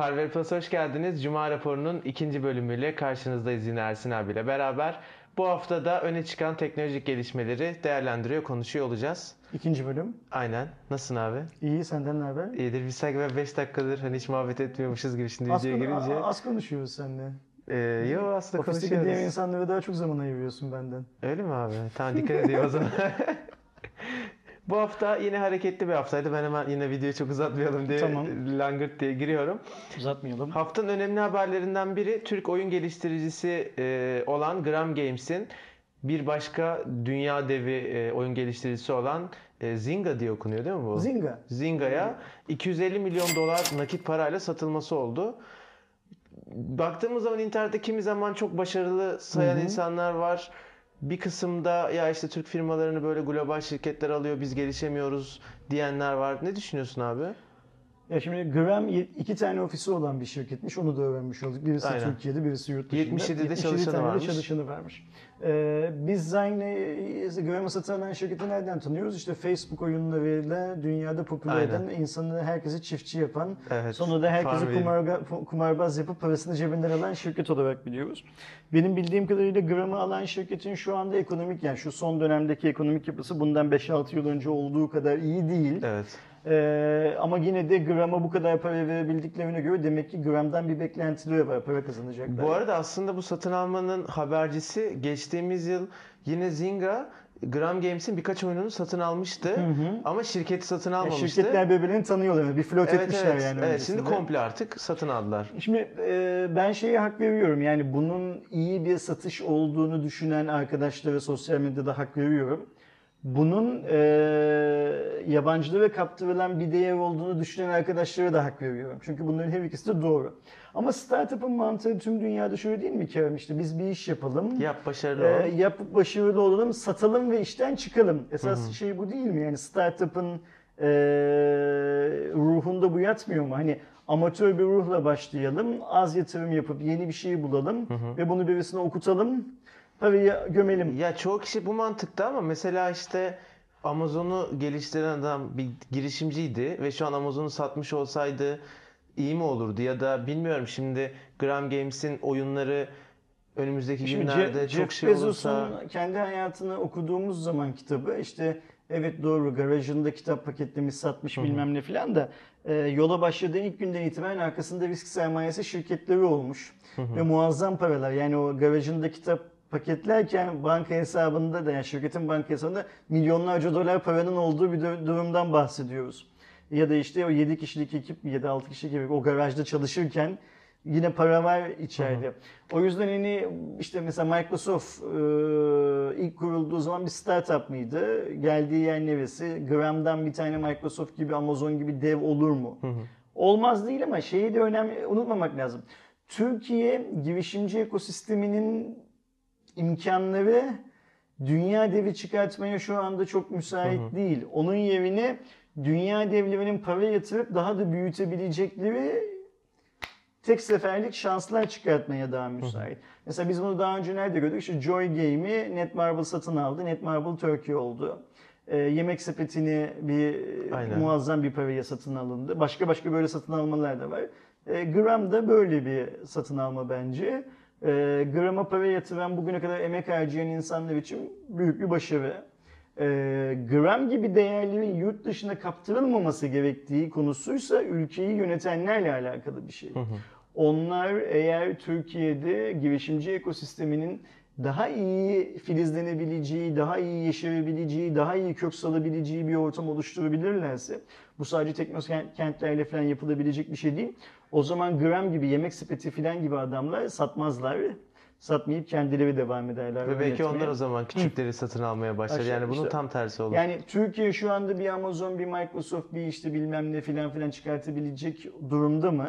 Harvard Plus hoş geldiniz. Cuma raporunun ikinci bölümüyle karşınızdayız yine Ersin abiyle beraber. Bu hafta da öne çıkan teknolojik gelişmeleri değerlendiriyor, konuşuyor olacağız. İkinci bölüm. Aynen. Nasılsın abi? İyi, senden ne haber? İyidir. Biz sanki 5 dakikadır hani hiç muhabbet etmiyormuşuz gibi şimdi videoya girince. az konuşuyoruz seninle. Ee, yo aslında diğer konuşuyoruz. insanlara daha çok zaman ayırıyorsun benden. Öyle mi abi? Tamam dikkat edeyim o zaman. Bu hafta yine hareketli bir haftaydı. Ben hemen yine videoyu çok uzatmayalım diye Tamam. langırt diye giriyorum. Uzatmayalım. Haftanın önemli haberlerinden biri Türk oyun geliştiricisi e, olan Gram Games'in bir başka dünya devi e, oyun geliştiricisi olan e, Zynga diye okunuyor değil mi bu? Zynga. Zynga'ya 250 milyon dolar nakit parayla satılması oldu. Baktığımız zaman internette kimi zaman çok başarılı sayan Hı hı. insanlar var. Bir kısımda ya işte Türk firmalarını böyle global şirketler alıyor biz gelişemiyoruz diyenler var. Ne düşünüyorsun abi? Ya şimdi Gram ye- iki tane ofisi olan bir şirketmiş. Onu da öğrenmiş olduk. Birisi Aynen. Türkiye'de, birisi yurt dışında. 77'de çalışanı tane varmış. çalışanı varmış. Ee, biz Zynga'yı Gram'ı satın alan şirketi nereden tanıyoruz? İşte Facebook oyunlarıyla dünyada popüler Aynen. eden, insanı herkesi çiftçi yapan, Evet. Sonra da herkesi kumarga, kumarbaz yapıp parasını cebinden alan şirket olarak biliyoruz. Benim bildiğim kadarıyla Gram'ı alan şirketin şu anda ekonomik yani şu son dönemdeki ekonomik yapısı bundan 5-6 yıl önce olduğu kadar iyi değil. Evet. Ee, ama yine de Gram'a bu kadar para verebildiklerine göre demek ki Gram'dan bir beklentileri var. Para kazanacaklar. Bu arada aslında bu satın almanın habercisi geçtiğimiz yıl yine Zynga Gram Games'in birkaç oyununu satın almıştı. hı. Ama şirketi satın Ya almamıştı. şirketler birbirlerini tanıyorlar. Bir flört evet, etmişler evet. yani Evet, şimdi komple artık satın aldılar. Şimdi e, ben şeye hak veriyorum yani bunun iyi bir satış olduğunu düşünen arkadaşlara sosyal medyada hak veriyorum. Bunun e, yabancılara kaptırılan bir değer olduğunu düşünen arkadaşlara da hak veriyorum. Çünkü bunların her ikisi de doğru. Ama startup'ın mantığı tüm dünyada şöyle değil mi Kerem? İşte biz bir iş yapalım. Yap başarılı Ee, ol. yapıp başarılı olalım, satalım ve işten çıkalım. Esas şey bu değil mi? Yani startup'ın e, ruhunda bu yatmıyor mu? Hani amatör bir ruhla başlayalım, az yatırım yapıp yeni bir şey bulalım ve bunu birisine okutalım, parayı gömelim. Ya çoğu kişi bu mantıkta ama mesela işte Amazon'u geliştiren adam bir girişimciydi ve şu an Amazon'u satmış olsaydı iyi mi olurdu ya da bilmiyorum şimdi Gram Games'in oyunları önümüzdeki Şimdi günlerde Je- çok Jeff şey Bezos'un olursa kendi hayatını okuduğumuz zaman kitabı işte evet doğru garajında kitap paketlemiş satmış bilmem ne filan da e, yola başladığı ilk günden itibaren arkasında risk sermayesi şirketleri olmuş. Ve muazzam paralar yani o garajında kitap paketlerken banka hesabında da yani şirketin banka hesabında milyonlarca dolar paranın olduğu bir dur- durumdan bahsediyoruz. Ya da işte o 7 kişilik ekip ya da 6 kişilik ekip o garajda çalışırken yine para var içeride. O yüzden hani işte mesela Microsoft e, ilk kurulduğu zaman bir startup mıydı? Geldiği yer neresi? Gram'dan bir tane Microsoft gibi Amazon gibi dev olur mu? Olmaz değil ama şeyi de önemli unutmamak lazım. Türkiye girişimci ekosisteminin imkanları dünya devi çıkartmaya şu anda çok müsait değil. Onun yerine dünya devlerinin para yatırıp daha da büyütebilecekleri tek seferlik şanslar çıkartmaya daha müsait. Mesela biz bunu daha önce nerede gördük? İşte Joy Game'i Netmarble satın aldı. Netmarble Turkey oldu. Ee, yemek sepetini bir Aynen. muazzam bir paraya satın alındı. Başka başka böyle satın almalar da var. Ee, Gram da böyle bir satın alma bence. Ee, Gram'a para yatıran bugüne kadar emek harcayan insanlar için büyük bir başarı. Ee, gram gibi değerlerin yurt dışına kaptırılmaması gerektiği konusuysa ülkeyi yönetenlerle alakalı bir şey. Onlar eğer Türkiye'de girişimci ekosisteminin daha iyi filizlenebileceği, daha iyi yeşerebileceği, daha iyi kök salabileceği bir ortam oluşturabilirlerse, bu sadece teknokentlerle falan yapılabilecek bir şey değil. O zaman gram gibi, yemek sepeti falan gibi adamlar satmazlar. Satmayıp kendileri devam ederler. ve belki onlar o zaman küçükleri satın almaya başlar. Aşağı- Yani bunun işte- tam tersi olur. Yani Türkiye şu anda bir Amazon, bir Microsoft, bir işte bilmem ne filan filan çıkartabilecek durumda mı?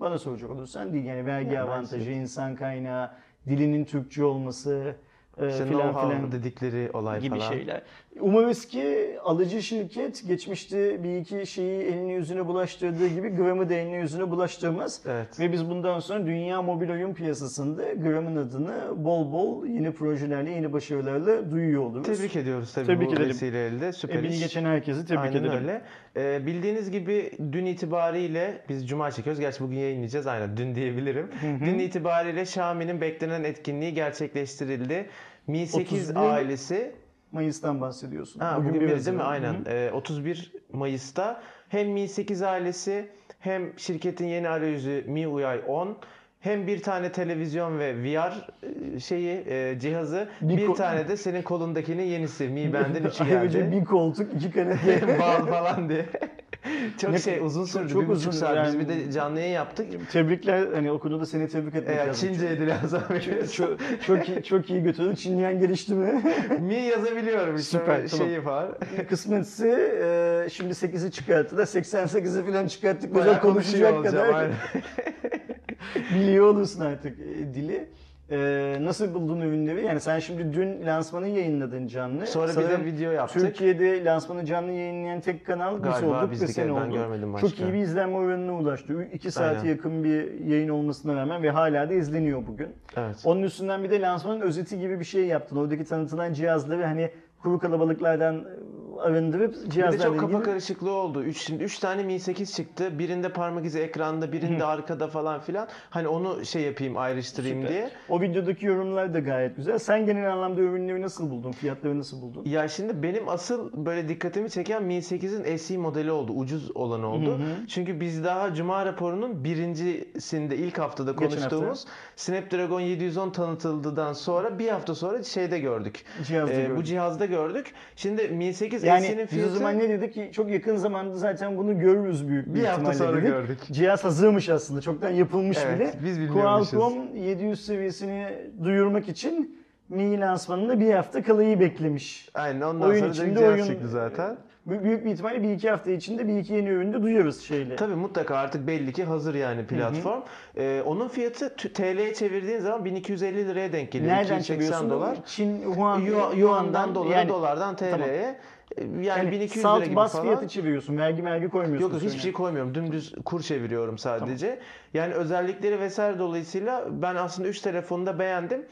Bana soracak olursan değil. Yani vergi Yani avantajı, insan kaynağı, dilinin Türkçe olması e, işte filan filan dedikleri olay gibi falan. şeyler. Umarız ki alıcı şirket geçmişte bir iki şeyi eline yüzüne bulaştırdığı gibi Gram'ı da eline yüzüne bulaştırmaz. Evet. Ve biz bundan sonra dünya mobil oyun piyasasında Gram'ın adını bol bol yeni projelerle, yeni başarılarla duyuyor oluruz. Tebrik ediyoruz tabii Tebrik bu ederim. vesileyle de. Süper Emeği iş. geçen herkesi tebrik Aynen ederim. öyle. Ee, bildiğiniz gibi dün itibariyle biz cuma çekiyoruz. Gerçi bugün yayınlayacağız. Aynen dün diyebilirim. Dün itibariyle Xiaomi'nin beklenen etkinliği gerçekleştirildi. Mi 8 31 ailesi Mayıs'tan bahsediyorsun. Ha, bugün, bir biraz değil mi? Aynen. Hı hı. Ee, 31 Mayıs'ta hem Mi 8 ailesi hem şirketin yeni arayüzü MIUI 10 hem bir tane televizyon ve VR e, şeyi e, cihazı Bir bir, tane de senin kolundakinin yenisi Mi Band'in 3'ü Ayrıca geldi. bir koltuk, iki kanepe. Bal falan diye. çok Ne- şey uzun sürdü. çok bir uzun saat. Biz yani. bir de canlı yayın yaptık. Tebrikler. Hani o konuda seni tebrik etmek Eğer lazım. Çinceydi lazım. Çok, çok, çok iyi, çok iyi götürdün. Çinleyen gelişti mi? Mi yazabiliyorum işte Süper, Süper, tamam. şeyi var. Kısmetse e, şimdi 8'i çıkarttı da 88'i falan çıkarttık. Bayağı konuşacak kadar biliyor olursun artık e, dili. E, nasıl buldun ürünleri? Yani sen şimdi dün lansmanı yayınladın canlı. Sonra bir de video yaptık. Türkiye'de lansmanı canlı yayınlayan tek kanal biz Galiba olduk ve sen oldun. görmedim başka. Çok iyi bir izlenme oranına ulaştı. 2 saate Aynen. yakın bir yayın olmasına rağmen ve hala da izleniyor bugün. Evet. Onun üstünden bir de lansmanın özeti gibi bir şey yaptın. Oradaki tanıtılan cihazları hani kuru kalabalıklardan arındırıp Bir de çok kafa karışıklığı oldu. 3 şimdi 3 tane Mi 8 çıktı. Birinde parmak izi ekranda, birinde arkada falan filan. Hani onu şey yapayım, ayrıştırayım Süper. diye. O videodaki yorumlar da gayet güzel. Sen genel anlamda ürünleri nasıl buldun? Fiyatları nasıl buldun? Ya şimdi benim asıl böyle dikkatimi çeken Mi 8'in SE modeli oldu. Ucuz olanı oldu. Hı hı. Çünkü biz daha Cuma raporunun birincisinde ilk haftada konuştuğumuz Snapdragon 710 tanıtıldıdan sonra bir hafta sonra şeyde gördük. Cihazda Ee, gördük. bu cihazda gördük. Şimdi Mi 8 Yani SE'nin biz o zaman ne dedik ki çok yakın zamanda zaten bunu görürüz büyük bir, Bir hafta sonra dedik. gördük. Cihaz hazırmış aslında. Çoktan yapılmış Evet, bile. biz bilmiyormuşuz. Qualcomm 700 seviyesini duyurmak için Mi lansmanında bir hafta kalayı beklemiş. Aynen ondan Oyun sonra içinde cihaz oyun- çıktı zaten. Büyük büyük bir ihtimalle bir iki hafta içinde bir iki yeni ürünü duyuyoruz şeyle. Tabii mutlaka artık belli ki hazır yani platform. Ee, onun fiyatı TL'ye çevirdiğin zaman 1250 liraya denk geliyor. Nereden 280 çeviriyorsun? dolar. Çin, Yuan, Yuan- Yuan'dan dolara, yani, dolardan TL'ye. Tamam. Yani, yani 1200 salt lira gibi bas falan. fiyatı çeviriyorsun. Vergi vergi koymuyorsun. Yok yok hiçbir şey koymuyorum. Dümdüz kur çeviriyorum sadece. Yani özellikleri vesaire dolayısıyla ben aslında 3 telefonu da beğendim.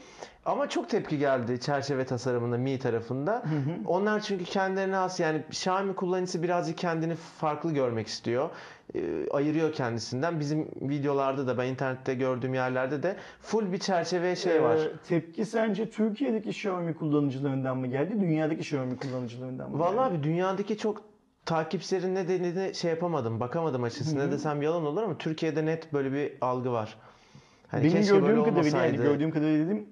Ama çok tepki geldi çerçeve tasarımında Mi tarafında. Onlar çünkü kendilerine has yani Xiaomi kullanıcısı birazcık kendini farklı görmek istiyor. Ee, ayırıyor kendisinden. Bizim videolarda da ben internette gördüğüm yerlerde de full bir çerçeve şey var. Ee, tepki sence Türkiye'deki Xiaomi kullanıcılarından mı geldi? Dünyadaki Xiaomi kullanıcılarından mı Vallahi geldi? abi dünyadaki çok takipçilerin ne dediğini şey yapamadım, bakamadım açıkçası. Ne desem yalan olur ama Türkiye'de net böyle bir algı var. Hani Benim keşke böyle gördüğüm kadarıyla yani gördüğüm kadarıyla dedim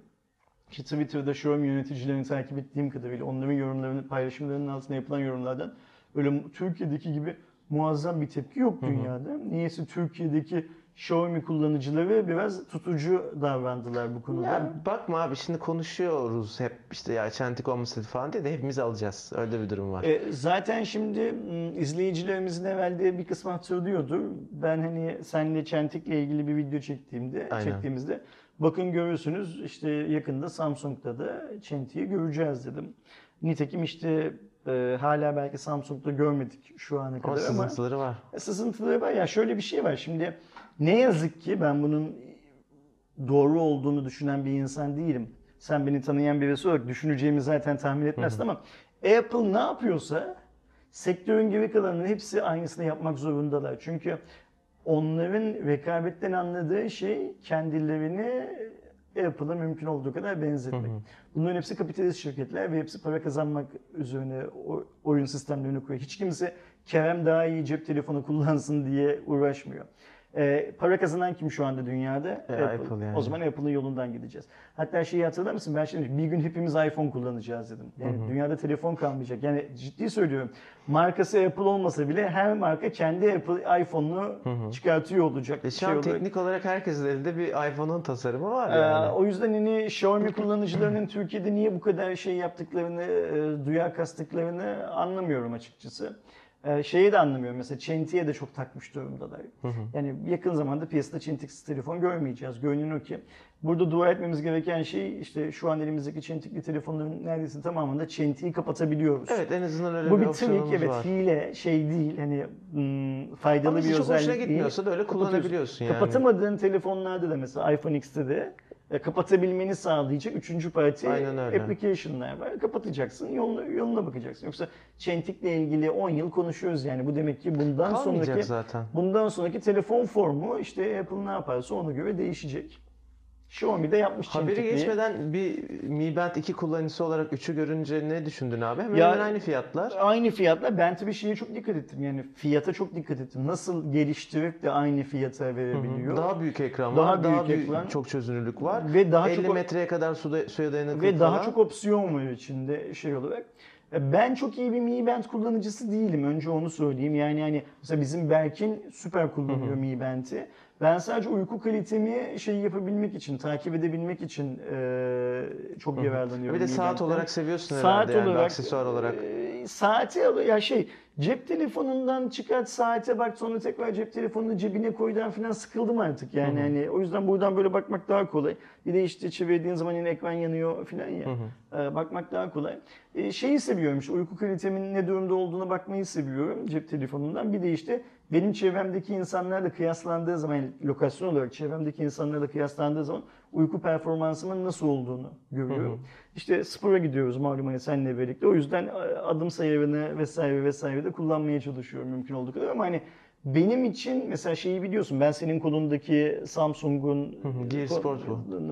ki Twitter'da Xiaomi yöneticilerini takip ettiğim kadarıyla onların yorumlarını, paylaşımlarının altına yapılan yorumlardan öyle Türkiye'deki gibi muazzam bir tepki yok dünyada. Niyeyse Türkiye'deki Xiaomi kullanıcıları biraz tutucu davrandılar bu konuda. Ya bakma abi şimdi konuşuyoruz hep işte ya çentik olmasın falan diye de hepimiz alacağız. Öyle bir durum var. E, zaten şimdi m, izleyicilerimizin evvelde bir kısmı hatırlıyordur. Ben hani senle Çentik'le ilgili bir video çektiğimde, Aynen. çektiğimizde bakın görürsünüz işte yakında Samsung'da da Çentik'i göreceğiz dedim. Nitekim işte e, hala belki Samsung'da görmedik şu ana kadar ama sızıntıları var. sızıntıları var. Ya şöyle bir şey var şimdi ne yazık ki ben bunun doğru olduğunu düşünen bir insan değilim. Sen beni tanıyan birisi olarak düşüneceğimi zaten tahmin etmezsin ama Apple ne yapıyorsa sektörün geri kalanının hepsi aynısını yapmak zorundalar. Çünkü onların rekabetten anladığı şey kendilerini Apple'a mümkün olduğu kadar benzetmek. Bunların hepsi kapitalist şirketler ve hepsi para kazanmak üzerine oyun sistemlerini kuruyor. Hiç kimse Kerem daha iyi cep telefonu kullansın diye uğraşmıyor. Ee, para kazanan kim şu anda dünyada? E, Apple yani. O zaman Apple'ın yolundan gideceğiz. Hatta şeyi hatırlar mısın? Ben şimdi bir gün hepimiz iPhone kullanacağız dedim. Yani dünyada telefon kalmayacak. Yani ciddi söylüyorum. Markası Apple olmasa bile her marka kendi Apple iPhone'unu çıkartıyor olacak. E şu şey an olarak. teknik olarak herkesin elinde bir iPhone'un tasarımı var Ee, yani. o yüzden hani Xiaomi kullanıcılarının Türkiye'de niye bu kadar şey yaptıklarını, e, duyar kastıklarını anlamıyorum açıkçası. Ee, şeyi de anlamıyorum mesela Çenti'ye de çok takmış durumdalar. Yani yakın zamanda piyasada Çentiksiz telefon görmeyeceğiz. Görünen o ki. Burada dua etmemiz gereken şey işte şu an elimizdeki Çentikli telefonların neredeyse tamamında Çenti'yi kapatabiliyoruz. Evet en azından öyle Bu bir bir trik evet var. hile şey değil hani hmm, faydalı Ama bir hiç çok özellik hoşuna değil. gitmiyorsa da öyle kullanabiliyorsun yani. Kapatamadığın telefonlarda da mesela iPhone X'te de kapatabilmeni sağlayacak üçüncü parti application'lar var. Kapatacaksın, yoluna, yoluna bakacaksın. Yoksa Çentik'le ilgili 10 yıl konuşuyoruz yani. Bu demek ki bundan Kalmayacak sonraki zaten. bundan sonraki telefon formu işte Apple ne yaparsa ona göre değişecek. Xiaomi de yapmış Haberi Çentikli'yi. geçmeden bir Mi Band 2 kullanıcısı olarak 3'ü görünce ne düşündün abi? Hemen Ya- hemen aynı fiyatlar. Aynı fiyatla ben tabii şeye çok dikkat ettim yani fiyata çok dikkat ettim. Nasıl geliştirip de aynı fiyata verebiliyor. Daha büyük ekran Daha var, daha büyük ekran. çok çözünürlük var. Ve daha 50 çok- metreye kadar suda, suya dayanıklılık Ve daha falan. çok opsiyon var içinde şey olarak. Ben çok iyi bir Mi Band kullanıcısı değilim. Önce onu söyleyeyim. Yani hani mesela bizim Berkin süper kullanıyor Mi Band'i. Ben sadece uyku kalitemi şey yapabilmek için, takip edebilmek için eee, çok yararlanıyorum. Bir de saat olarak seviyorsun Saat herhalde yani olarak, aksesuar olarak. eee, saati ya şey cep telefonundan çıkart saate bak sonra tekrar cep telefonunu cebine koydan falan sıkıldım artık yani hani o yüzden buradan böyle bakmak daha kolay. Bir de işte çevirdiğin zaman yine ekran yanıyor falan ya. Eee, bakmak daha kolay. Eee, şeyi seviyorum işte uyku kalitemin ne durumda olduğuna bakmayı seviyorum cep telefonundan. Bir de işte benim çevremdeki insanlarla kıyaslandığı zaman yani lokasyon olarak çevremdeki insanlarla kıyaslandığı zaman uyku performansımın nasıl olduğunu görüyorum. İşte spora gidiyoruz malum hani seninle birlikte. O yüzden e, adım sayarını vesaire vesaire de kullanmaya çalışıyorum mümkün olduğu kadar ama hani benim için mesela şeyi biliyorsun ben senin kolundaki Samsung'un hı,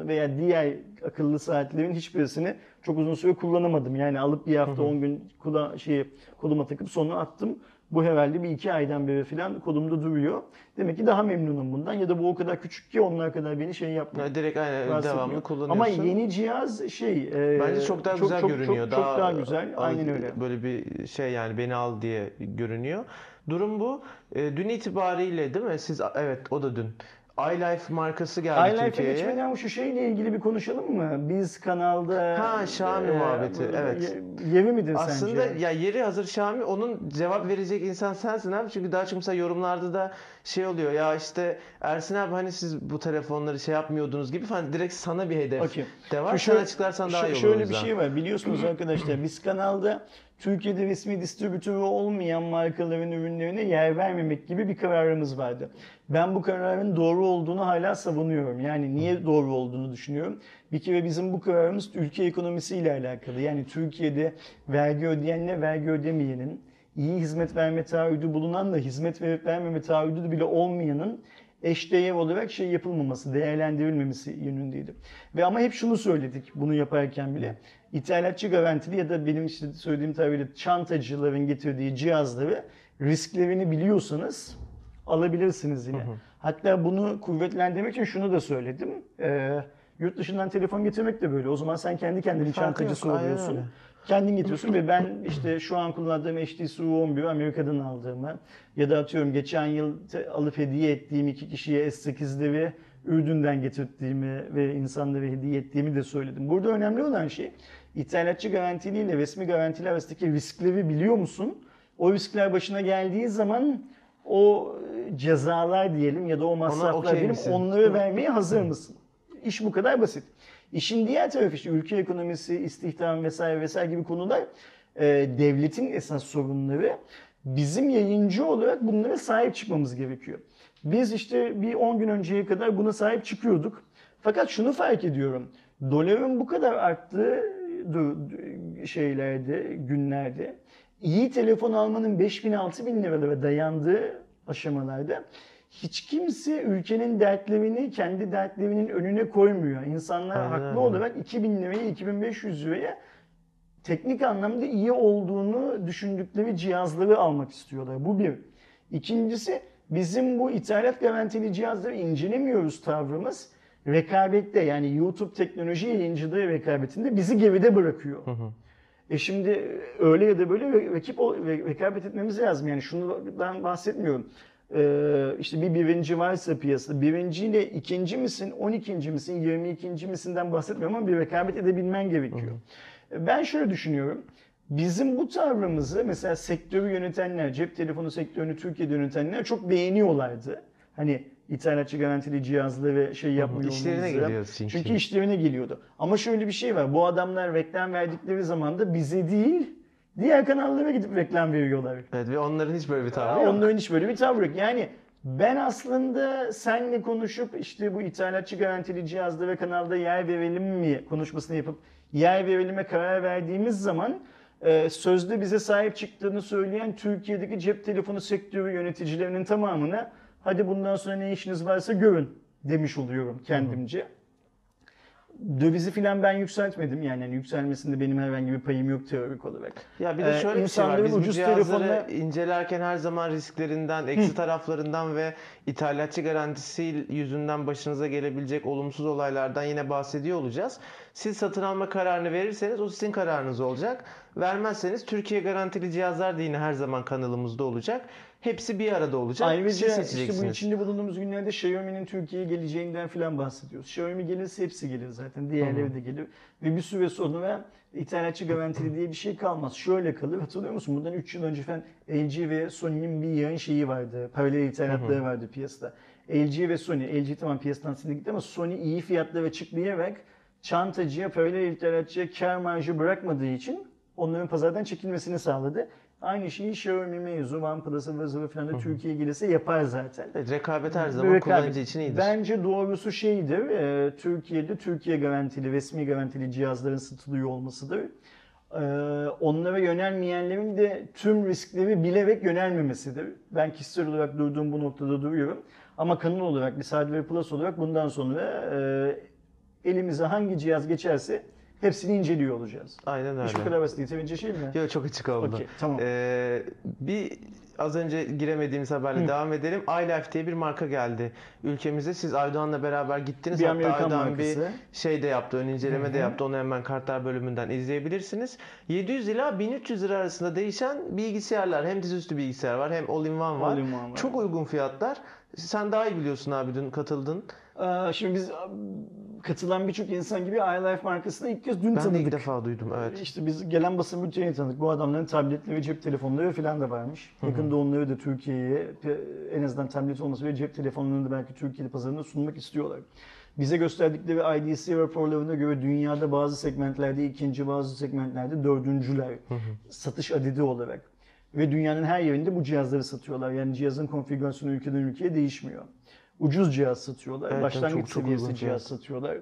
bu. veya diğer akıllı saatlerin hiçbirisini çok uzun süre kullanamadım. Yani alıp bir hafta 10 gün kula, şeyi, koluma takıp sonra attım. Bu herhalde bir iki aydan beri falan kolumda duruyor. Demek ki daha memnunum bundan ya da bu o kadar küçük ki onlar kadar beni şey yapmıyor. Yani direkt aynen rahatsız devamlı etmiyor. kullanıyorsun. Ama yeni cihaz şey e, Bence çok daha güzel çok, görünüyor. Çok, çok daha güzel. al- Aynen öyle. Böyle bir şey yani beni al diye görünüyor. Durum bu. E, dün itibariyle değil mi? Siz evet o da dün. iLife markası geldi iLife'e Türkiye'ye. geçmeden şu şeyle ilgili bir konuşalım mı? Biz kanalda... Ha, Xiaomi muhabbeti, evet. ye- Yeri midir Aslında sence? ya yeri hazır Xiaomi onun cevap verecek insan sensin abi. Çünkü daha çok mesela yorumlarda da şey oluyor ya işte Ersin abi hani siz bu telefonları şey yapmıyordunuz gibi falan direkt sana bir hedef Okey. de var. Şu Sen açıklarsan daha iyi olur Şöyle bir şey var biliyorsunuz arkadaşlar biz kanalda Türkiye'de resmi distribütörü olmayan markaların ürünlerine yer vermemek gibi bir kararımız vardı. Ben bu kararın doğru olduğunu hala savunuyorum. Yani niye doğru olduğunu düşünüyorum. Bir kere bizim bu kararımız ülke ekonomisiyle alakalı. Yani Türkiye'de vergi ödeyenle vergi ödemeyenin, iyi hizmet verme taahhüdü bulunan da hizmet verip vermeme taahhüdü bile olmayanın eşdeğer olarak şey yapılmaması, değerlendirilmemesi yönündeydi. Ve ama hep şunu söyledik bunu yaparken bile. İthalatçı garantili ya da benim işte söylediğim tabirle çantacıların getirdiği cihazları risklerini biliyorsanız alabilirsiniz yine. Hatta bunu kuvvetlendirmek için şunu da söyledim. Ee, yurt dışından telefon getirmek de böyle. O zaman sen kendi kendini çantacısı oluyorsun. Kendin getiriyorsun ve ben işte şu an kullandığım HTC U11 Amerika'dan aldığımı ya da atıyorum geçen yıl alıp hediye ettiğim iki kişiye S8'leri Ürdün'den getirdiğimi ve insanlara hediye ettiğimi de söyledim. Burada önemli olan şey ithalatçı garantiliyle resmi garantili arasındaki riskleri biliyor musun? O riskler başına geldiği zaman o cezalar diyelim ya da o masraflar okey diyelim misin? onları vermeye hazır mısın? İş bu kadar basit. İşin diğer tarafı işte ülke ekonomisi, istihdam vesaire vesaire gibi konular e, devletin esas sorunları. Bizim yayıncı olarak bunlara sahip çıkmamız gerekiyor. Biz işte bir 10 gün önceye kadar buna sahip çıkıyorduk. Fakat şunu fark ediyorum. Doların bu kadar arttığı şeylerde, günlerde iyi telefon almanın 5000 6000 liralara dayandığı aşamalarda hiç kimse ülkenin dertlerini kendi dertlerinin önüne koymuyor. İnsanlar Aynen haklı olarak 2000 liraya 2500 liraya teknik anlamda iyi olduğunu düşündükleri cihazları almak istiyorlar. Bu bir. İkincisi bizim bu ithalat garantili cihazları incelemiyoruz tavrımız. Rekabette yani YouTube teknoloji yayıncılığı rekabetinde bizi geride bırakıyor. E şimdi öyle ya da böyle rakip rekabet etmemiz lazım. Yani şundan bahsetmiyorum. Ee, işte bir birinci varsa piyasada birinciyle ikinci misin, on ikinci misin, yirmi ikinci misinden bahsetmiyorum ama bir rekabet edebilmen gerekiyor. Ben şöyle düşünüyorum. Bizim bu tavrımızı mesela sektörü yönetenler, cep telefonu sektörünü Türkiye'de yönetenler çok beğeniyorlardı. Hani ithalatçı garantili cihazları şey yapmıyor İşlerine geliyor çünkü. Çünkü işlerine geliyordu. Ama şöyle bir şey var. Bu adamlar reklam verdikleri zaman da bize değil, diğer kanallara gidip reklam veriyorlar. Evet ve onların hiç böyle bir tavrı yok. Onların hiç böyle bir tavrı yok. Yani ben aslında senle konuşup işte bu ithalatçı garantili cihazda ve kanalda yer verelim mi konuşmasını yapıp yer verelim'e karar verdiğimiz zaman e, sözde bize sahip çıktığını söyleyen Türkiye'deki cep telefonu sektörü yöneticilerinin tamamına hadi bundan sonra ne işiniz varsa görün demiş oluyorum kendimce. Dövizi filan ben yükseltmedim yani hani yükselmesinde benim herhangi bir payım yok teorik olarak. Ya bir de Ee, şöyle bir şey var. Biz bu ucuz cihazları telefonla- incelerken her zaman risklerinden, eksi taraflarından ve ithalatçı garantisi yüzünden başınıza gelebilecek olumsuz olaylardan yine bahsediyor olacağız. Siz satın alma kararını verirseniz o sizin kararınız olacak. Vermezseniz Türkiye garantili cihazlar da yine her zaman kanalımızda olacak. Hepsi bir arada olacak. Ayrıca Siz işte bu içinde bulunduğumuz günlerde Xiaomi'nin Türkiye'ye geleceğinden falan bahsediyoruz. Xiaomi gelirse hepsi gelir zaten. Diğerleri de gelir. Ve bir süre sonra ithalatçı garantili diye bir şey kalmaz. Şöyle kalır. Hatırlıyor musun? Bundan 3 yıl önce falan LG ve Sony'nin bir yayın şeyi vardı. Paralel ithalatları vardı piyasada. LG ve Sony. LG tamam piyasadan sildi gitti ama Sony iyi fiyatlara açıklayarak çantacıya, paralel ithalatçıya kar marjı bırakmadığı için onların pazardan çekilmesini sağladı. Aynı şeyi Xiaomi mevzu, OnePlus, ıvır zıvır falan da Türkiye'ye gelirse yapar zaten. Evet, rekabet her zaman Rekabet. kullanıcı için iyidir. Bence doğrusu şeydir, e, Türkiye'de Türkiye garantili, resmi garantili cihazların satılıyor olmasıdır. E, onlara yönelmeyenlerin de tüm riskleri bilerek yönelmemesidir. Ben kişisel olarak durduğum bu noktada duruyorum. Ama kanal olarak, bir Hardware Plus olarak bundan sonra e, elimize hangi cihaz geçerse hepsini inceliyor olacağız. Aynen öyle. İş bu kadar basit. Yeterince şey mi? Yok çok açık oldu. Okey, tamam. Ee, bir az önce giremediğimiz haberle devam edelim. iLife diye bir marka geldi ülkemize. Siz Aydoğan'la beraber gittiniz. Bir Hatta Amerikan Aydoğan markası. bir şey de yaptı, ön inceleme Hı de hı. yaptı. Onu hemen kartlar bölümünden izleyebilirsiniz. 700 ila 1300 lira arasında değişen bilgisayarlar. Hem dizüstü bilgisayar var hem all-in-one var. All-in-one var. Çok uygun fiyatlar. Sen daha iyi biliyorsun abi dün katıldın. Aa, Şimdi biz katılan birçok insan gibi iLife markasını ilk kez dün Ben de tanıdık. ilk defa duydum evet. İşte biz gelen basın bültenini tanıdık. Bu adamların tabletleri, cep telefonları falan da varmış. Yakında onları da Türkiye'ye en azından tablet olması ve cep telefonlarını da belki Türkiye'de pazarında sunmak istiyorlar. Bize gösterdikleri IDC raporlarına göre dünyada bazı segmentlerde ikinci, bazı segmentlerde dördüncüler. Satış adedi olarak. Ve dünyanın her yerinde bu cihazları satıyorlar. Yani cihazın konfigürasyonu ülkeden ülkeye değişmiyor. Ucuz cihaz satıyorlar. Evet, Başlangıç çok- çok seviyesi cihaz satıyorlar.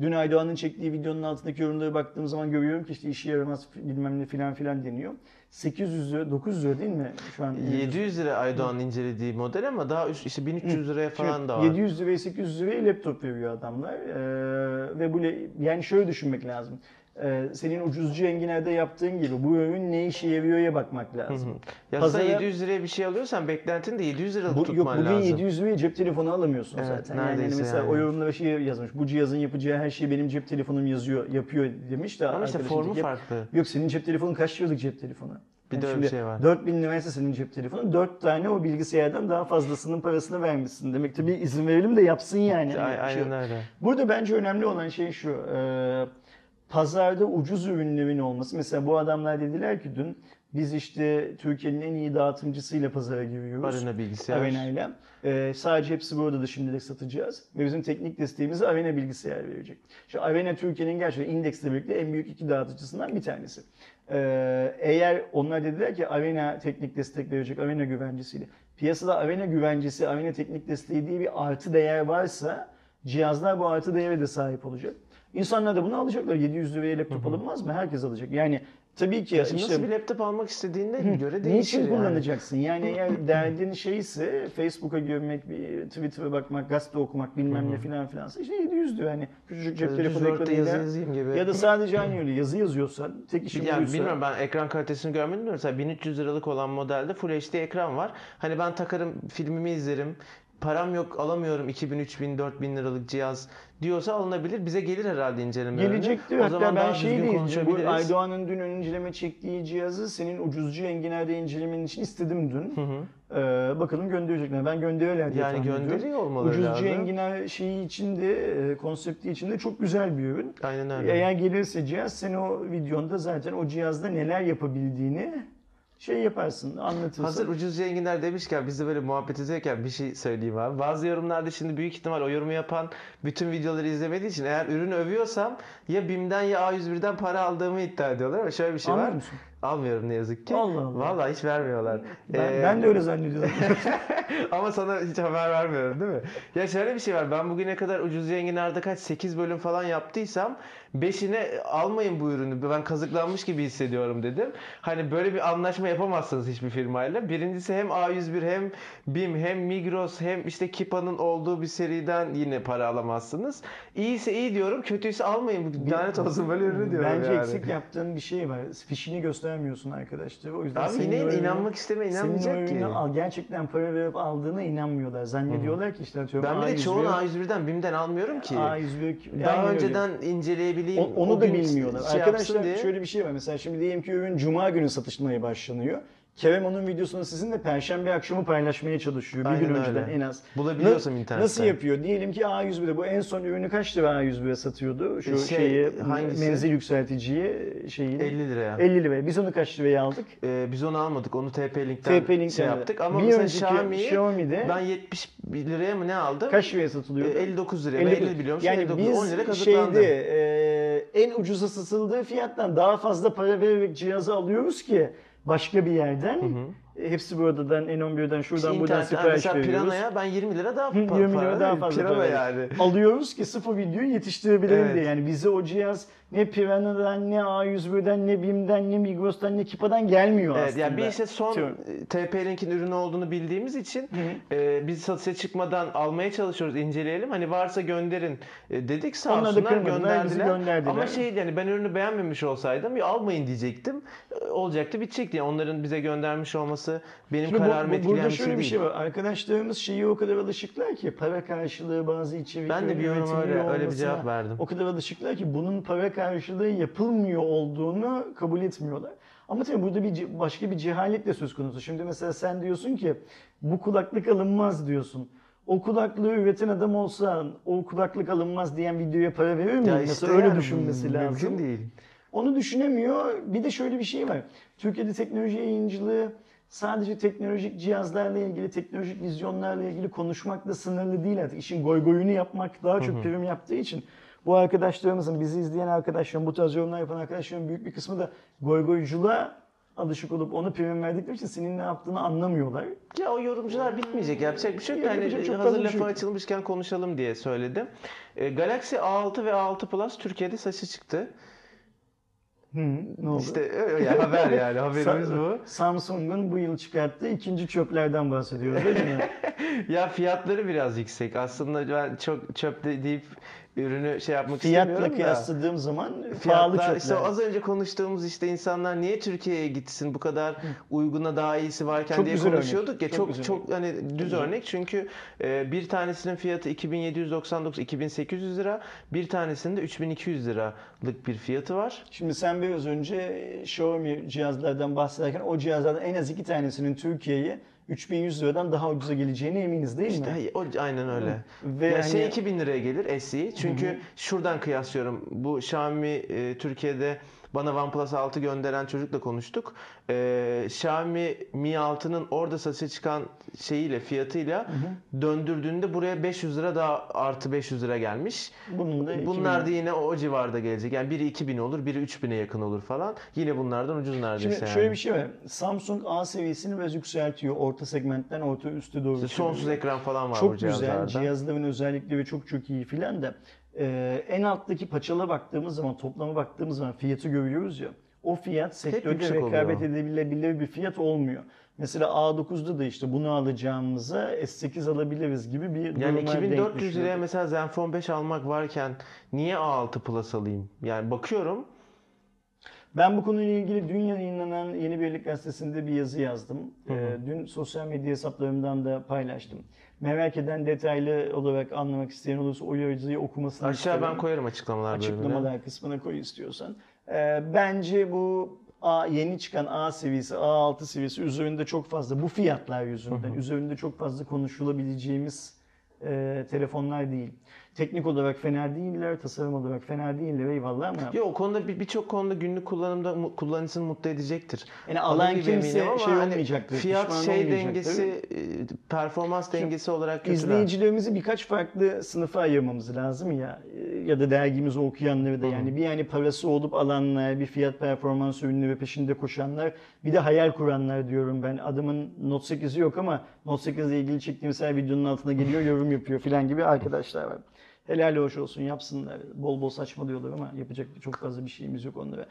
Dün Aydoğan'ın çektiği videonun altındaki yorumlara baktığım zaman görüyorum ki işte işe yaramaz bilmem ne filan filan deniyor. 800 lira, 900 lira değil mi şu an? 700 lira Aydoğan incelediği model ama daha üst, işte 1300 liraya falan Şimdi da var. 700 liraya 800 liraya laptop veriyor adamlar. Ee, ve bu le- yani şöyle düşünmek lazım. Ee, senin ucuzcu enginerde yaptığın gibi bu ürün ne işe yarıyor'ya bakmak lazım. Ya Pazara- sen 700 liraya bir şey alıyorsan beklentin de 700 liralık Bu, yok tutman bugün lazım. 700 liraya cep telefonu alamıyorsun Evet, zaten. Yani neredeyse mesela yani. o yorumlara şey yazmış. Bu cihazın yapacağı her şeyi benim cep telefonum yazıyor, yapıyor demiş de Ama işte formu ki, farklı. Yok senin cep telefonun kaç liralık cep telefonu? Bir de öyle bir şey var. 4000 liraysa senin cep telefonu 4 tane o bilgisayardan daha fazlasının parasını vermişsin. Demek ki bir izin verelim de yapsın yani. Hani şey- Aynen öyle. Burada bence önemli olan şey şu. e, pazarda ucuz ürünlerin olması. Mesela bu adamlar dediler ki dün biz işte Türkiye'nin en iyi dağıtımcısıyla pazara giriyoruz. Arena bilgisayar. Arena ile. Ee, sadece hepsi burada da şimdilik satacağız. Ve bizim teknik desteğimizi Arena bilgisayar verecek. Şu Arena Türkiye'nin gerçekten indeksle birlikte en büyük iki dağıtıcısından bir tanesi. Ee, eğer onlar dediler ki Arena teknik destek verecek, Arena güvencesiyle. Piyasada Arena güvencesi, Arena teknik desteği diye bir artı değer varsa cihazlar bu artı değere de sahip olacak. İnsanlar da bunu alacaklar. 700 liraya laptop alınmaz mı? Herkes alacak. Yani tabii ki Şimdi işte nasıl bir laptop almak istediğine göre değişir Niçin yani. kullanacaksın? Yani eğer derdin şeyse Facebook'a girmek, bir Twitter'a bakmak, gazete okumak bilmem ne filan filansa işte 700 diyor. Yani küçücük cep telefonu yazı ekranıyla yazayım gibi. ya da sadece aynı öyle yazı yazıyorsan tek işin yani buysa bilmiyorum ben ekran kalitesini görmedim de mesela 1300 liralık olan modelde Full HD ekran var. Hani ben takarım filmimi izlerim. Param yok alamıyorum 2000, 3000, 4000 liralık cihaz diyorsa alınabilir. Bize gelir herhalde inceleme. ürünü. Gelecektir. O Hatta zaman ben şey diyeceğim. Bu. Aydoğan'ın dün inceleme çektiği cihazı senin ucuzcu enginerde incelemen için istedim dün. Hı hı. Ee, bakalım gönderecekler. Ben gönderirler diye Yani gönderiyor olmaları Ucuzcu lazım. enginar şeyi içinde, e, konsepti içinde çok güzel bir ürün. Aynen öyle. Eğer gelirse cihaz sen o videonda zaten o cihazda neler yapabildiğini şey yaparsın, anlatırsın. Hazır ucuz zenginler demişken biz de böyle muhabbet ederken bir şey söyleyeyim abi. Bazı yorumlarda şimdi büyük ihtimal o yorumu yapan bütün videoları izlemediği için eğer ürünü övüyorsam ya BİM'den ya A101'den para aldığımı iddia ediyorlar şöyle bir şey Anlıyor var. musun? Almıyorum ne yazık ki. Allah Allah. Vallahi hiç vermiyorlar. Ben, Ee, ben de öyle zannediyordum. Ama sana hiç haber vermiyorum değil mi? Ya şöyle bir şey var. Ben bugüne kadar ucuz zenginlerde kaç 8 bölüm falan yaptıysam 5'ine almayın bu ürünü. Ben kazıklanmış gibi hissediyorum dedim. Hani böyle bir anlaşma yapamazsınız hiçbir firmayla. Birincisi hem A101 hem BİM hem Migros hem işte Kipa'nın olduğu bir seriden yine para alamazsınız. İyiyse iyi diyorum. Kötüyse almayın. Lanet olsun böyle ürünü diyorum Bence yani. eksik yaptığın bir şey var. Fişini göstermiyorsun arkadaşlar. O yüzden Abi senin yine ürünü- inanmak isteme senin inanmayacak ki. ürünü al, gerçekten para verip aldığına inanmıyorlar. Zannediyorlar ki işte atıyorum Ben bir de A101 çoğunu A101'den BİM'den almıyorum ki. A101 Daha önceden inceleyebileyim. O- onu o da bilmiyorlar. şey Arkadaşlar diye. şöyle bir şey var. Mesela şimdi diyelim ki ürün cuma günü satışmaya başlanıyor. Kerem onun videosunu sizinle perşembe akşamı paylaşmaya çalışıyor. Bir gün Aynen önceden öyle. en az. Bulabiliyorsam internetten. Nasıl yapıyor? Diyelim ki A101'de bu en son ürünü kaç lira A101'e satıyordu? Şu Şey, şeyi hangisi? menzil yükselticiyi şeyini 50 liraya. 50 liraya. Biz onu kaç liraya aldık? Ee, biz onu almadık. Onu TP-Link'ten TP-Link'ten şey de. yaptık. Ama Bir mesela önceki Xiaomi'yi Xiaomi'de ben 70 liraya mı ne aldım? kaç liraya Ee, satılıyordu? 59 liraya. Ben 50 biliyorum. Yani 59. biz 10 lira kazıklandım. şeyde e, en ucuza satıldığı fiyattan daha fazla para vererek cihazı alıyoruz ki başka bir yerden. E, Hepsi buradan N11'den şuradan buradan İnternetten sipariş mesela veriyoruz. Piranha'ya ben 20 lira daha Hı, 20 lira para daha verdim. fazla Pirana para yani. Alıyoruz ki sıfır videoyu yetiştirebilelim Evet. diye. Yani bize o cihaz ne Piranha'dan, ne A101'den, ne BİM'den, ne Migros'tan, ne Kipa'dan gelmiyor Evet, aslında. yani bir işte son Diyorum. e, TP-Link'in ürünü olduğunu bildiğimiz için e, biz satışa çıkmadan almaya çalışıyoruz, inceleyelim. Hani varsa gönderin e, dedik sağ Onlar da olsunlar kırmadılar, bizi gönderdiler. gönderdiler. Ama şey yani ben ürünü beğenmemiş olsaydım ya almayın diyecektim. E, olacaktı bitecekti. Yani onların bize göndermiş olması benim Şimdi bu- kararımı bu, etkileyen burada şey şöyle bir şey var. Arkadaşlarımız şeyi o kadar alışıklar ki para karşılığı bazı içeriklerin Ben de bir yorum öyle- öyle bir cevap verdim. O kadar alışıklar ki bunun para karşılığı yapılmıyor olduğunu kabul etmiyorlar. Ama tabii burada bir başka bir cehalet de söz konusu. Şimdi mesela sen diyorsun ki bu kulaklık alınmaz diyorsun. O kulaklığı üreten adam olsa o kulaklık alınmaz diyen videoya para verir miyim? Ya Mesela işte öyle yani düşünmesi mümkün lazım. değil. Onu düşünemiyor. Bir de şöyle bir şey var. Türkiye'de teknoloji yayıncılığı sadece teknolojik cihazlarla ilgili, teknolojik vizyonlarla ilgili konuşmakla sınırlı değil artık. İşin goygoyunu yapmak daha çok prim yaptığı için bu arkadaşlarımızın, bizi izleyen arkadaşların, bu tarz yorumlar yapan arkadaşların büyük bir kısmı da goygoyculuğa alışık olup onu prim verdikleri için senin ne yaptığını anlamıyorlar. Ya o yorumcular bitmeyecek. Yapacak bir şey yok. Ya Yani çok hazır şey lafı yok. açılmışken konuşalım diye söyledim. E, Galaxy A6 ve A6 Plus Türkiye'de saçı çıktı. Hı, ne oldu? İşte öyle ya, haber yani haberimiz bu. Samsung'un bu yıl çıkarttığı ikinci çöplerden bahsediyoruz değil mi? Ya fiyatları biraz yüksek. Aslında ben çok çöp de- deyip ürünü şey yapmak Fiyatla istemiyorum da. kıyasladığım zaman pahalı çöpler. işte az önce konuştuğumuz işte insanlar niye Türkiye'ye gitsin bu kadar uyguna daha iyisi varken Çok diye konuşuyorduk ya örnek. çok Çok çok, güzel hani düz örnek çünkü e, bir tanesinin fiyatı 2799 2800 lira bir tanesinin de 3200 liralık bir fiyatı var. Şimdi sen biraz önce Xiaomi cihazlardan bahsederken o cihazlardan en az iki tanesinin Türkiye'ye 3100 liradan daha ucuza geleceğine eminiz değil mi? İşte o aynen öyle. Ve ya hani- şey 2000 liraya gelir SE. Çünkü şuradan kıyaslıyorum. Bu Xiaomi e, Türkiye'de bana OnePlus 6 gönderen çocukla konuştuk. E, Xiaomi Mi 6'nın orada satışa çıkan şeyiyle fiyatıyla döndürdüğünde buraya 500 lira daha artı 500 lira gelmiş. Bunun da Bunlar 2000 da yine o civarda gelecek. Yani biri 2000 olur, biri 3000'e yakın olur falan. Yine bunlardan ucuz neredeyse Şimdi yani. şöyle bir şey var. Samsung A seviyesini biraz yükseltiyor. Orta segmentten orta üstü doğru. İşte sonsuz ekran falan var bu Çok güzel. cihazlarda. Cihazların özellikleri çok çok iyi filan da e, en alttaki paçala baktığımız zaman, toplama baktığımız zaman fiyatı görüyoruz ya. O fiyat sektörde yüksek rekabet oluyor. edilebilir bir fiyat olmuyor. Mesela A9'da da işte bunu alacağımıza S8 alabiliriz gibi bir Yani duruma denk 2400 liraya mesela Zenfone 5 almak varken niye A6 Plus alayım? Yani bakıyorum Ben bu konuyla ilgili dün yayınlanan Yeni Birlik Gazetesi'nde bir yazı yazdım. Ee, dün sosyal medya hesaplarımdan da paylaştım. Merak eden detaylı olarak anlamak isteyen olursa o yazıyı okumasını Aşağı isterim. ben koyarım açıklamalar bölümüne. Açıklamalar kısmına koy istiyorsan. Ee, bence bu A, yeni çıkan A seviyesi, A6 seviyesi üzerinde çok fazla bu fiyatlar yüzünden üzerinde çok fazla konuşulabileceğimiz e, telefonlar değil. Teknik olarak fena değiller, tasarım olarak fena değiller eyvallah ama Yo, o konuda bir- birçok konuda günlük kullanımda mu- kullanıcısını mutlu edecektir. Yani alan kimse ama şey hani olmayacaktır, Fiyat şey dengesi, e, performans dengesi olarak kötüler. İzleyicilerimizi birkaç farklı sınıfa ayırmamız lazım ya Ee, ya da dergimizi okuyanları da yani bir yani parası olup alanlar, bir fiyat performans ürünleri peşinde koşanlar, bir de hayal kuranlar diyorum ben. Adamın Note 8'i yok ama Note 8 ile ilgili çektiğimiz her videonun altına geliyor, yorum yapıyor filan gibi arkadaşlar var. Helal hoş olsun yapsınlar. Bol bol saçmalıyorlar ama yapacak çok fazla bir şeyimiz yok onlara.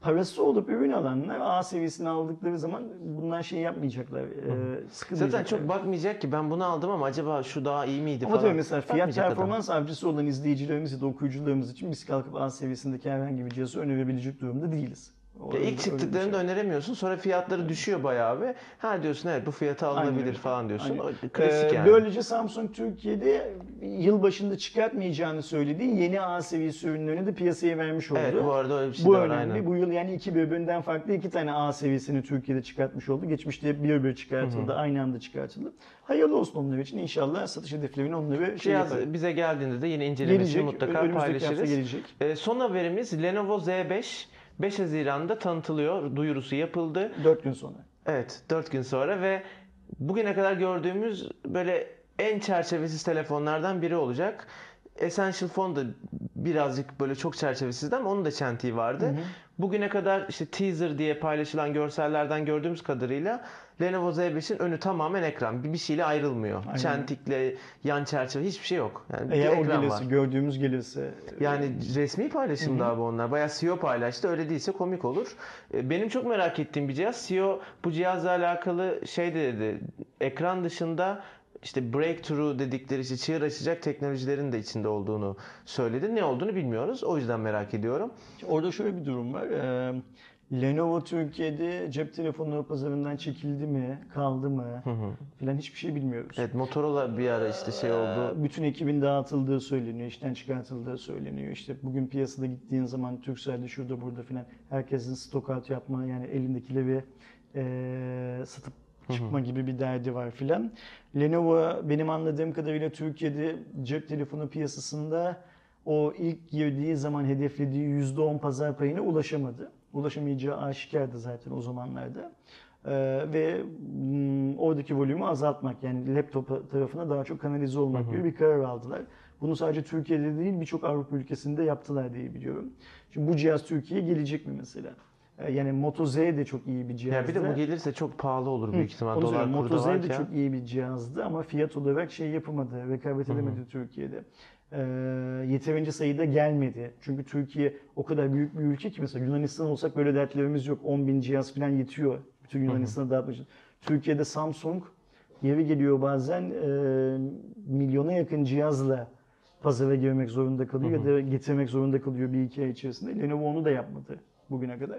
Parası olup ürün alanlar A seviyesini aldıkları zaman bundan şey yapmayacaklar. E, Zaten çok bakmayacak ki ben bunu aldım ama acaba şu daha iyi miydi Ama falan. mesela fiyat Bakmayacak adam. performans avcısı olan izleyicilerimiz ya da okuyucularımız için biz kalkıp A seviyesindeki herhangi bir cihazı önerebilecek durumda değiliz. Ya ilk çıktıklarında şey. öneremiyorsun. Sonra fiyatları düşüyor bayağı bir. Ha diyorsun evet bu fiyata alınabilir falan diyorsun. Aynen. O klasik Ee, yani. Böylece Samsung Türkiye'de yılbaşında çıkartmayacağını söylediği yeni A seviyesi ürünlerini de piyasaya vermiş oldu. Evet bu arada öyle bir şey Bu var önemli. aynen. Bu yıl yani iki birbirinden farklı iki tane A seviyesini Türkiye'de çıkartmış oldu. Geçmişte bir bir çıkartıldı, aynı anda çıkartıldı. Hayırlı olsun onlar için. İnşallah satış hedeflerini onları şey Cihaz yapar. bize geldiğinde de yine incelemesini Gelecek, mutlaka paylaşırız. gelecek. Ee, son haberimiz Lenovo Z5 5 Haziran'da tanıtılıyor. Duyurusu yapıldı. 4 gün sonra. Evet 4 gün sonra ve bugüne kadar gördüğümüz böyle en çerçevesiz telefonlardan biri olacak. Essential Phone da birazcık böyle çok çerçevesizdi ama onun da çentiği vardı. Bugüne kadar işte teaser diye paylaşılan görsellerden gördüğümüz kadarıyla Lenovo Z5'in önü tamamen ekran. Bir, bir şeyle ayrılmıyor. Aynen. Çentikle, yan çerçeve hiçbir şey yok. Yani bir Eğer o ekran gelirse, var. gördüğümüz gelirse. Yani resmi paylaşım daha bu onlar. Bayağı CEO paylaştı. Öyle değilse komik olur. E, Benim çok merak ettiğim bir cihaz. CEO bu cihazla alakalı şey de dedi. Ekran dışında işte breakthrough dedikleri işte çığır açacak teknolojilerin de içinde olduğunu söyledi. Ne olduğunu bilmiyoruz. O yüzden merak ediyorum. Orada şöyle bir durum var. Ee, Lenovo Türkiye'de cep telefonu pazarından çekildi mi, kaldı mı filan hiçbir şey bilmiyoruz. Evet Motorola bir ara işte şey oldu. Ee, Bütün ekibin dağıtıldığı söyleniyor, işten çıkartıldığı söyleniyor. İşte bugün piyasada gittiğin zaman Turkcell'de şurada burada filan herkesin stok out yapma yani elindekileri e, satıp çıkma gibi bir derdi var filan. Lenovo benim anladığım kadarıyla Türkiye'de cep telefonu piyasasında o ilk girdiği zaman hedeflediği %10 pazar payına ulaşamadı. Ulaşamayacağı aşikardı zaten o zamanlarda. Ee, ve mm, oradaki volümü azaltmak yani laptop tarafına daha çok kanalize olmak gibi bir karar aldılar. Bunu sadece Türkiye'de değil birçok Avrupa ülkesinde yaptılar diye biliyorum. Şimdi bu cihaz Türkiye'ye gelecek mi mesela? Ee, Yani Moto Z de çok iyi bir cihazdı. Ya bir de bu gelirse çok pahalı olur büyük ihtimal Onu dolar kuru Moto Z de çok iyi bir cihazdı ama fiyat olarak şey yapamadı, rekabet edemedi Türkiye'de. Ee, yeterince sayıda gelmedi. Çünkü Türkiye o kadar büyük bir ülke ki mesela Yunanistan olsak böyle dertlerimiz yok. 10 bin cihaz falan yetiyor bütün Yunanistan'a dağıtmak için. Türkiye'de Samsung yeri geliyor bazen e, milyona yakın cihazla pazara girmek zorunda kalıyor ya da getirmek zorunda kalıyor bir iki ay içerisinde. Lenovo onu da yapmadı bugüne kadar.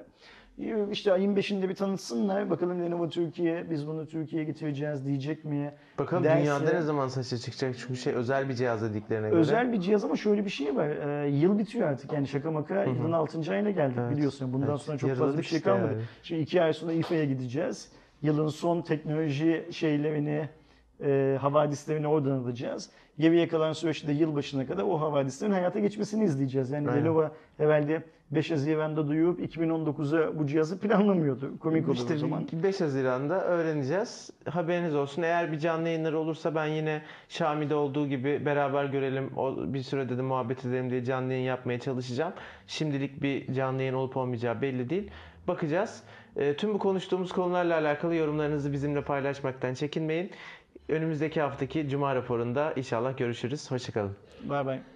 Ee, İşte ayın 5'inde bir tanıtsınlar. Bakalım Lenovo Türkiye, biz bunu Türkiye'ye getireceğiz diyecek mi? Bakalım Derse- dünyada ne zaman saça çıkacak çünkü şey özel bir cihaz dediklerine göre. Özel bir cihaz ama şöyle bir şey var. Ee, yıl bitiyor artık yani şaka maka yılın 6. ayına geldik Evet, biliyorsun. Bundan evet. sonra çok fazla Yarıladık bir şey işte kalmadı. yani. Şimdi iki ay sonra İFA'ya gideceğiz. Yılın son teknoloji şeylerini, e, havadislerini oradan alacağız. Geriye kalan süreçte yılbaşına kadar o havadislerin hayata geçmesini izleyeceğiz. Yani Aynen. Lenovo herhalde 5 Haziran'da duyurup 2019'a bu cihazı planlamıyordu. Komik olur İşte o zaman. 5 Haziran'da öğreneceğiz. Haberiniz olsun. Eğer bir canlı yayınları olursa ben yine Xiaomi'de olduğu gibi beraber görelim. O bir sürede de muhabbet edelim diye canlı yayın yapmaya çalışacağım. Şimdilik bir canlı yayın olup olmayacağı belli değil. Bakacağız. E, tüm bu konuştuğumuz konularla alakalı yorumlarınızı bizimle paylaşmaktan çekinmeyin. Önümüzdeki haftaki Cuma raporunda inşallah görüşürüz. Hoşçakalın. Bye bye.